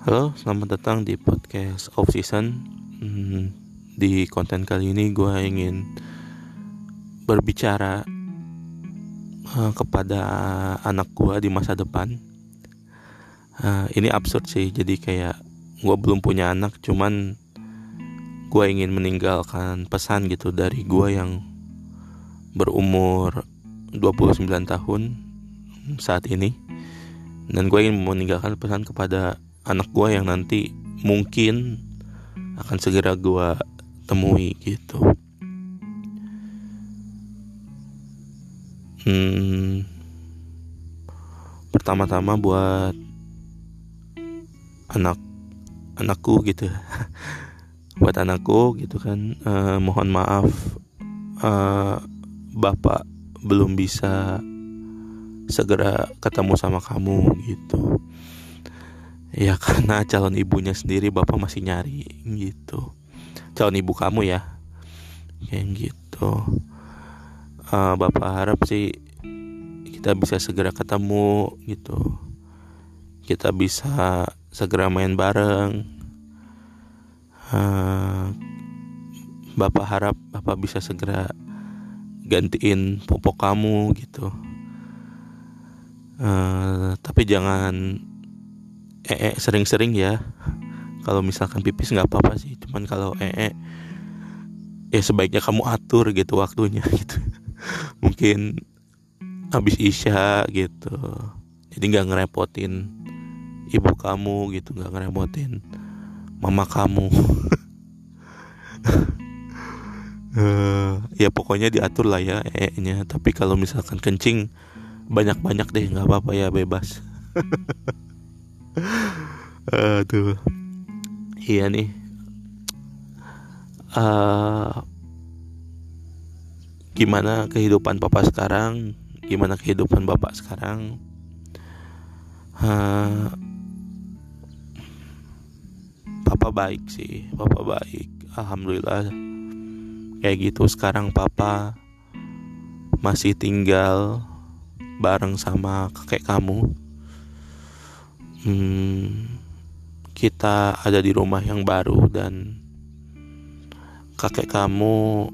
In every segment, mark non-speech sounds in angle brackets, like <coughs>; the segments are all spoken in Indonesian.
Halo, selamat datang di podcast off season. Hmm, di konten kali ini gue ingin berbicara uh, kepada anak gue di masa depan. Uh, ini absurd sih, jadi kayak gue belum punya anak, cuman gue ingin meninggalkan pesan gitu dari gue yang berumur 29 tahun saat ini dan gue ingin meninggalkan pesan kepada anak gue yang nanti mungkin akan segera gue temui gitu. Hmm, pertama-tama buat anak anakku gitu. <laughs> Buat anakku gitu kan. Uh, mohon maaf uh, bapak belum bisa segera ketemu sama kamu gitu ya karena calon ibunya sendiri bapak masih nyari gitu. Calon ibu kamu ya kayak gitu. Uh, bapak harap sih kita bisa segera ketemu gitu. Kita bisa segera main bareng. Uh, bapak harap bapak bisa segera gantiin popok kamu gitu. Uh, tapi jangan ee sering-sering ya. Kalau misalkan pipis nggak apa-apa sih cuman kalau ee ya sebaiknya kamu atur gitu waktunya <laughs> gitu. Mungkin habis isya gitu. Jadi nggak ngerepotin ibu kamu gitu nggak ngerepotin mama kamu. Uh, <laughs> ya pokoknya diatur lah ya e nya tapi kalau misalkan kencing banyak-banyak deh nggak apa-apa ya bebas <laughs> <laughs> aduh. Iya nih. Uh, gimana kehidupan papa sekarang? Gimana kehidupan bapak sekarang? Uh, papa baik sih papa baik. Alhamdulillah kayak gitu. Sekarang papa masih tinggal bareng sama kakek kamu hmm, kita ada di rumah yang baru dan kakek kamu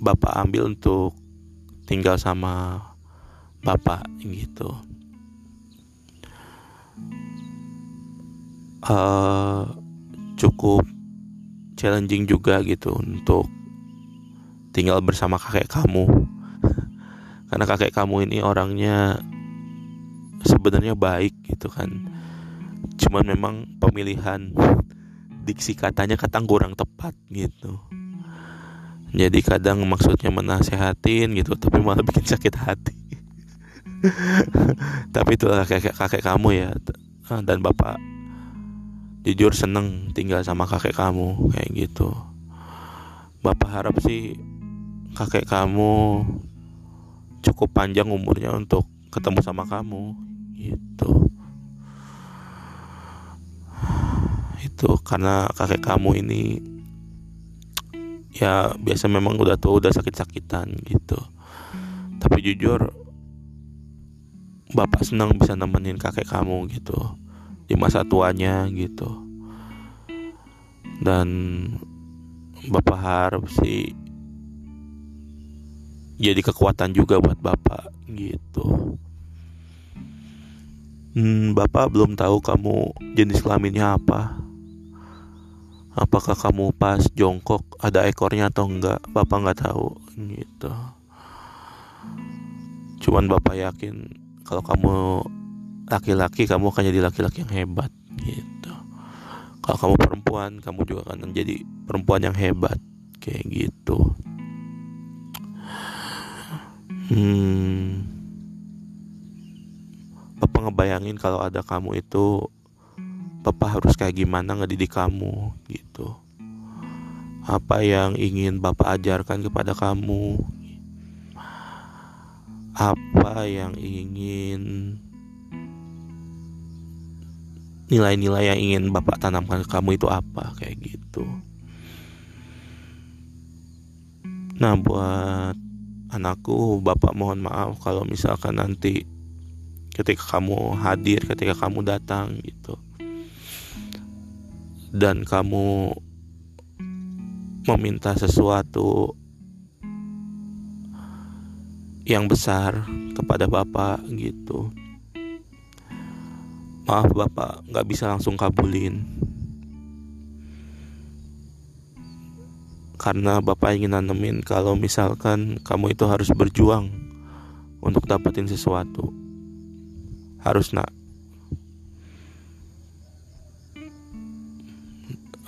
bapak ambil untuk tinggal sama bapak gitu. Uh, cukup challenging juga gitu untuk tinggal bersama kakek kamu. <laughs> Karena kakek kamu ini orangnya sebenarnya baik gitu kan. Cuman memang pemilihan diksi katanya kadang kurang tepat gitu. Jadi kadang maksudnya menasehatin gitu tapi malah <laughs> bikin sakit hati. Tapi itulah kakek kakek kamu ya. Ah, dan bapak jujur seneng tinggal sama kakek kamu kayak gitu. Bapak harap sih kakek kamu cukup panjang umurnya untuk ketemu sama kamu gitu. Itu karena kakek kamu ini ya biasa memang udah tua udah sakit-sakitan gitu. Tapi jujur bapak senang bisa nemenin kakek kamu gitu. Di masa tuanya gitu. Dan bapak harap sih jadi kekuatan juga buat bapak gitu hmm, bapak belum tahu kamu jenis kelaminnya apa. Apakah kamu pas jongkok ada ekornya atau enggak? Bapak nggak tahu gitu. Cuman bapak yakin kalau kamu laki-laki kamu akan jadi laki-laki yang hebat gitu. Kalau kamu perempuan kamu juga akan menjadi perempuan yang hebat kayak gitu. Hmm, Papa ngebayangin kalau ada kamu itu Papa harus kayak gimana ngedidik kamu? Gitu. Apa yang ingin Bapak ajarkan kepada kamu? Apa yang ingin nilai-nilai yang ingin Bapak tanamkan ke kamu itu apa? Kayak gitu. Nah buat anakku bapak mohon maaf kalau misalkan nanti ketika kamu hadir ketika kamu datang gitu. Dan kamu meminta sesuatu yang besar kepada bapak gitu. Maaf bapak nggak bisa langsung kabulin. Karena bapak ingin nanemin kalau misalkan kamu itu harus berjuang untuk dapetin sesuatu harus nak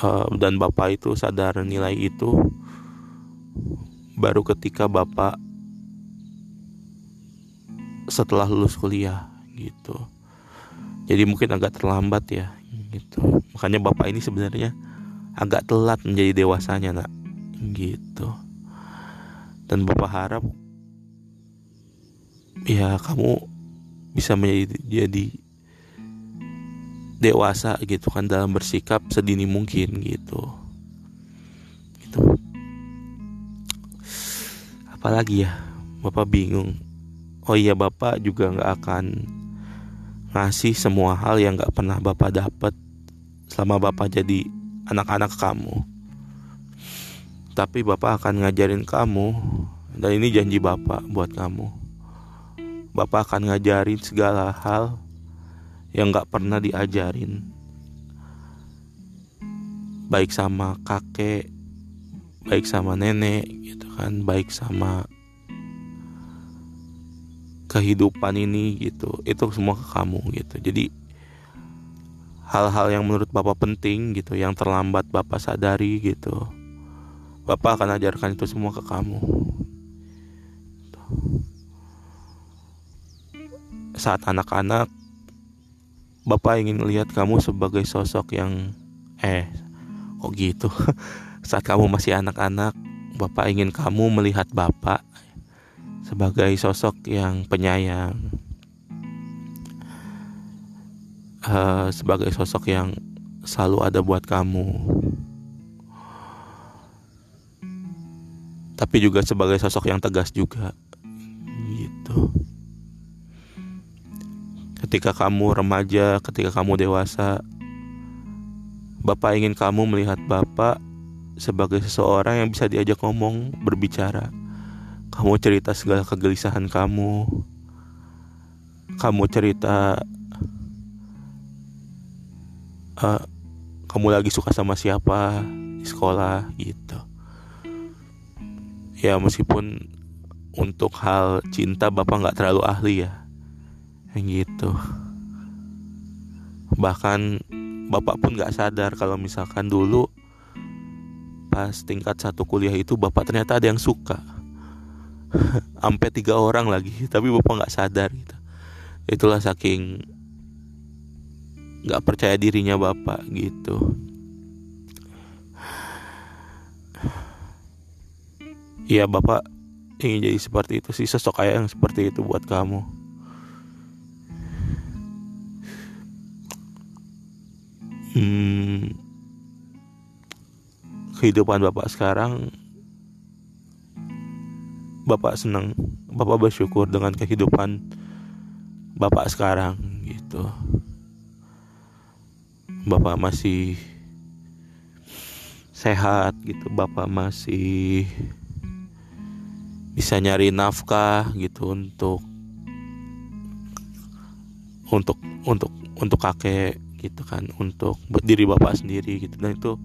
uh, dan bapak itu sadar nilai itu baru ketika bapak setelah lulus kuliah gitu. Jadi mungkin agak terlambat ya gitu. Makanya bapak ini sebenarnya agak telat menjadi dewasanya nak gitu. Dan bapak harap ya kamu bisa menjadi jadi dewasa gitu kan dalam bersikap sedini mungkin gitu. Gitu. Apalagi ya bapak bingung. Oh iya bapak juga nggak akan ngasih semua hal yang nggak pernah bapak dapat selama bapak jadi anak-anak kamu. Tapi Bapak akan ngajarin kamu dan ini janji Bapak buat kamu. Bapak akan ngajarin segala hal yang gak pernah diajarin. Baik sama kakek, baik sama nenek gitu kan, baik sama kehidupan ini gitu. Itu semua ke kamu gitu. Jadi hal-hal yang menurut Bapak penting gitu, yang terlambat Bapak sadari gitu Bapak akan ajarkan itu semua ke kamu. Saat anak-anak, Bapak ingin lihat kamu sebagai sosok yang eh kok gitu. <laughs> Saat kamu masih anak-anak, Bapak ingin kamu melihat Bapak sebagai sosok yang penyayang. Uh, sebagai sosok yang selalu ada buat kamu. tapi juga sebagai sosok yang tegas juga gitu ketika kamu remaja ketika kamu dewasa bapak ingin kamu melihat bapak sebagai seseorang yang bisa diajak ngomong berbicara. Kamu cerita segala kegelisahan kamu. Kamu cerita uh, kamu lagi suka sama siapa di sekolah gitu. Ya meskipun untuk hal cinta bapak nggak terlalu ahli ya gitu. Bahkan bapak pun nggak sadar kalau misalkan dulu pas tingkat satu kuliah itu bapak ternyata ada yang suka. <laughs> Sampai tiga orang lagi tapi bapak nggak sadar gitu. Itulah saking nggak percaya dirinya bapak gitu. Iya bapak ingin jadi seperti itu sih. Sosok ayah yang seperti itu buat kamu hmm, kehidupan bapak sekarang bapak senang bapak bersyukur dengan kehidupan bapak sekarang gitu. Bapak masih sehat gitu. Bapak masih bisa nyari nafkah gitu untuk untuk untuk untuk kakek gitu kan untuk diri bapak sendiri gitu. Dan itu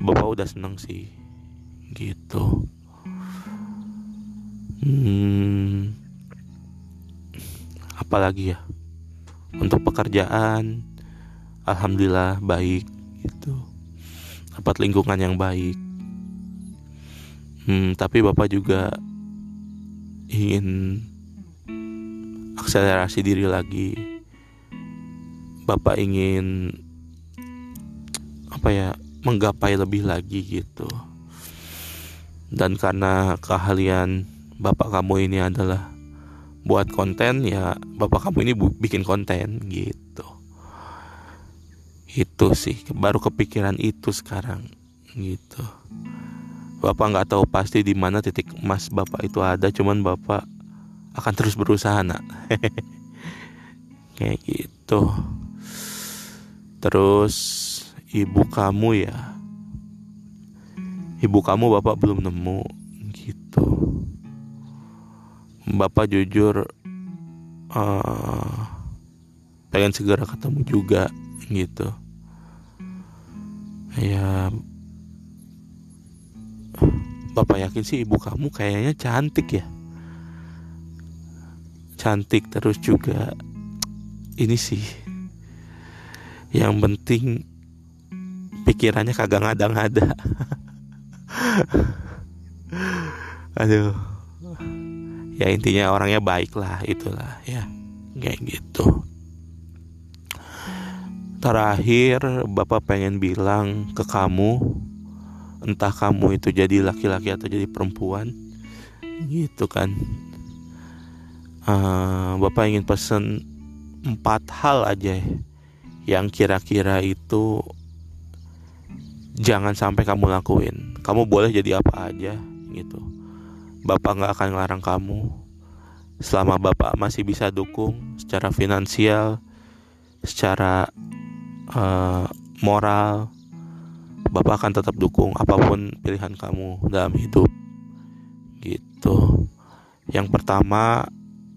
bapak udah seneng sih gitu. Hmm, apalagi ya? Untuk pekerjaan alhamdulillah baik gitu. Dapat lingkungan yang baik. Hmm, tapi bapak juga ingin akselerasi diri lagi bapak ingin apa ya menggapai lebih lagi gitu dan karena keahlian bapak kamu ini adalah buat konten ya bapak kamu ini bikin konten gitu itu sih baru kepikiran itu sekarang gitu Bapak nggak tahu pasti di mana titik emas Bapak itu ada, cuman Bapak akan terus berusaha, nak. <laughs> Kayak gitu. Terus ibu kamu ya? Ibu kamu bapak belum nemu gitu. Bapak jujur uh, pengen segera ketemu juga gitu. Ya bapak yakin sih ibu kamu kayaknya cantik ya? Cantik terus juga ini sih yang penting pikirannya kagak ngada-ngada. <laughs> Aduh. Ya intinya orangnya baik lah itulah ya. Kayak gitu. Terakhir bapak pengen bilang ke kamu entah kamu itu jadi laki-laki atau jadi perempuan gitu kan. Uh, bapak ingin pesen empat hal aja yang kira-kira itu jangan sampai kamu lakuin. Kamu boleh jadi apa aja gitu. Bapak nggak akan ngelarang kamu. Selama bapak masih bisa dukung secara finansial secara uh, moral bapak akan tetap dukung apa pun pilihan kamu dalam hidup gitu. Yang pertama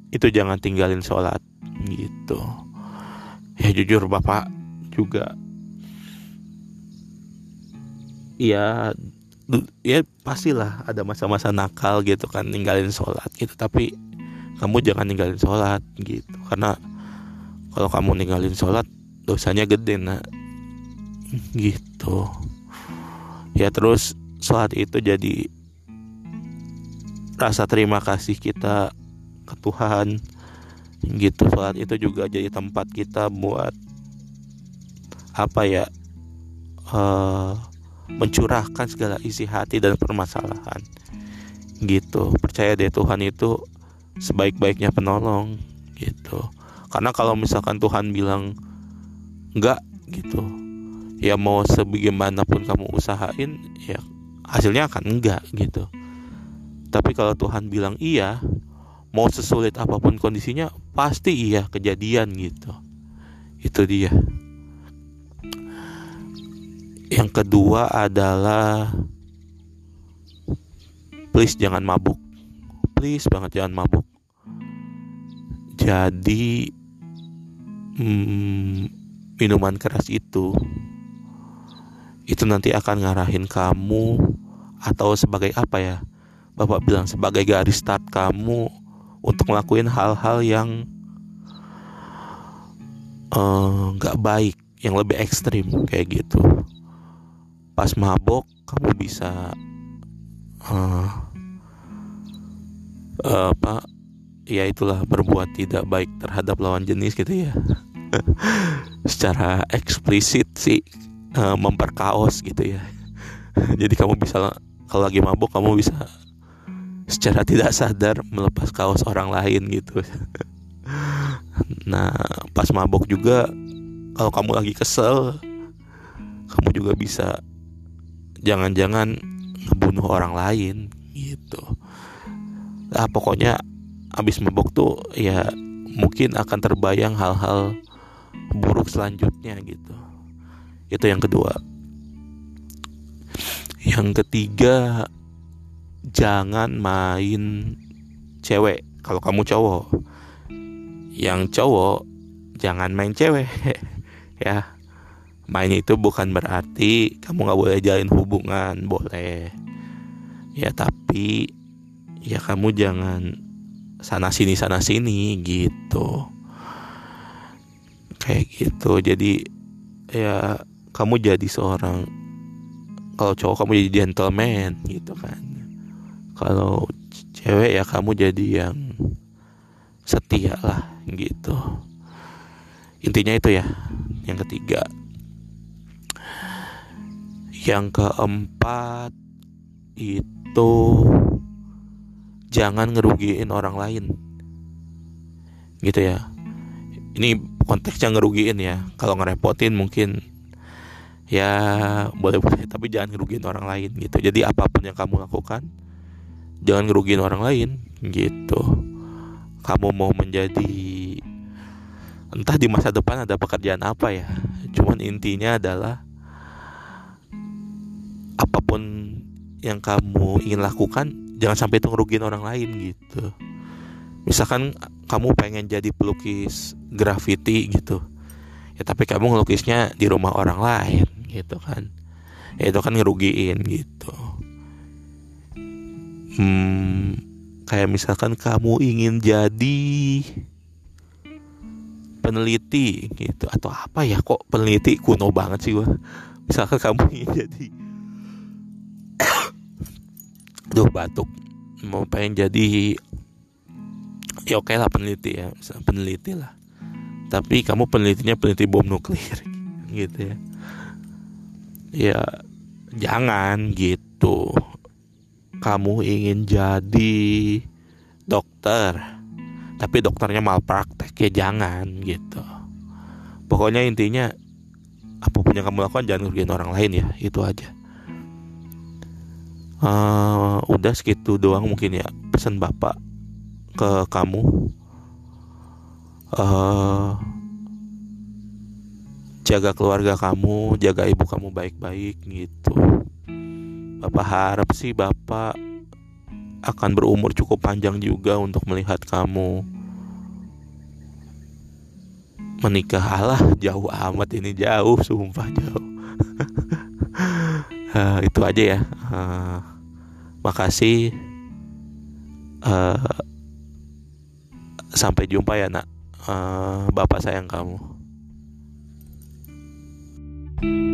itu jangan tinggalin sholat gitu ya jujur bapak juga. Ya ya pastilah ada masa-masa nakal gitu kan ninggalin sholat gitu. Tapi kamu jangan ninggalin sholat gitu. Karena kalau kamu ninggalin sholat dosanya gede nak. Gitu. Ya terus sholat itu jadi rasa terima kasih kita ke Tuhan gitu sholat itu juga jadi tempat kita buat apa ya uh, mencurahkan segala isi hati dan permasalahan. Gitu. Percaya deh Tuhan itu sebaik-baiknya penolong. Gitu. Karena kalau misalkan Tuhan bilang enggak gitu ya mau sebagaimanapun kamu usahain ya hasilnya akan enggak gitu. Tapi kalau Tuhan bilang iya mau sesulit apa pun kondisinya pasti iya kejadian gitu. Itu dia. Yang kedua adalah please jangan mabuk. Please banget jangan mabuk. Jadi hmm, minuman keras itu itu nanti akan ngarahin kamu atau sebagai apa ya? Bapak bilang sebagai garis start kamu untuk ngelakuin hal-hal yang eh, nggak uh, baik yang lebih ekstrim kayak gitu. Pas mabok kamu bisa uh, uh, apa ya itulah berbuat tidak baik terhadap lawan jenis gitu ya. <laughs> Secara eksplisit sih uh, memperkaos gitu ya. <laughs> Jadi kamu bisa kalau lagi mabuk kamu bisa secara tidak sadar melepas kaos orang lain gitu. Nah pas mabuk juga kalau kamu lagi kesel kamu juga bisa jangan-jangan ngebunuh orang lain gitu. Nah pokoknya abis mabok tuh ya mungkin akan terbayang hal-hal buruk selanjutnya gitu. Itu yang kedua. Yang ketiga jangan main cewek. Kalau kamu cowok yang cowok jangan main cewek. <laughs> Ya main itu bukan berarti kamu nggak boleh jalin hubungan boleh. Ya tapi ya kamu jangan sana sini sana sini gitu. Kayak gitu. Jadi ya kamu jadi seorang kalau cowok kamu jadi gentleman gitu kan kalau cewek ya kamu jadi yang setia lah gitu intinya itu ya yang ketiga yang keempat itu jangan ngerugiin orang lain. Gitu ya. Ini konteksnya ngerugiin ya. Kalau ngerepotin mungkin ya boleh boleh tapi jangan ngerugiin orang lain gitu. Jadi apa pun yang kamu lakukan jangan ngerugiin orang lain gitu. Kamu mau menjadi entah di masa depan ada pekerjaan apa ya. Cuman intinya adalah apa pun yang kamu ingin lakukan jangan sampai itu ngerugiin orang lain gitu. Misalkan kamu pengen jadi pelukis graffiti gitu. Ya tapi kamu ngelukisnya di rumah orang lain gitu kan. Ya itu kan ngerugiin gitu hmm, kayak misalkan kamu ingin jadi peneliti gitu atau apa ya kok peneliti kuno banget sih gua. Misalkan kamu ingin jadi <coughs> duh batuk. Mau pengen jadi ya oke lah peneliti ya peneliti lah. Tapi kamu penelitinya peneliti bom nuklir <laughs> gitu ya. Ya jangan gitu kamu ingin jadi dokter tapi dokternya malpraktek ya jangan gitu. Pokoknya intinya apa pun yang kamu lakukan jangan ngerugiin orang lain ya. Itu aja. Uh, udah segitu doang mungkin ya pesan bapak ke kamu. Uh, jaga keluarga kamu, jaga ibu kamu baik-baik gitu. Bapak harap sih Bapak akan berumur cukup panjang juga untuk melihat kamu menikah. Allah jauh amat ini jauh sumpah jauh. Uh, <laughs> itu aja ya. Uh, makasih. Uh, sampai jumpa ya nak. Uh, bapak sayang kamu. thank you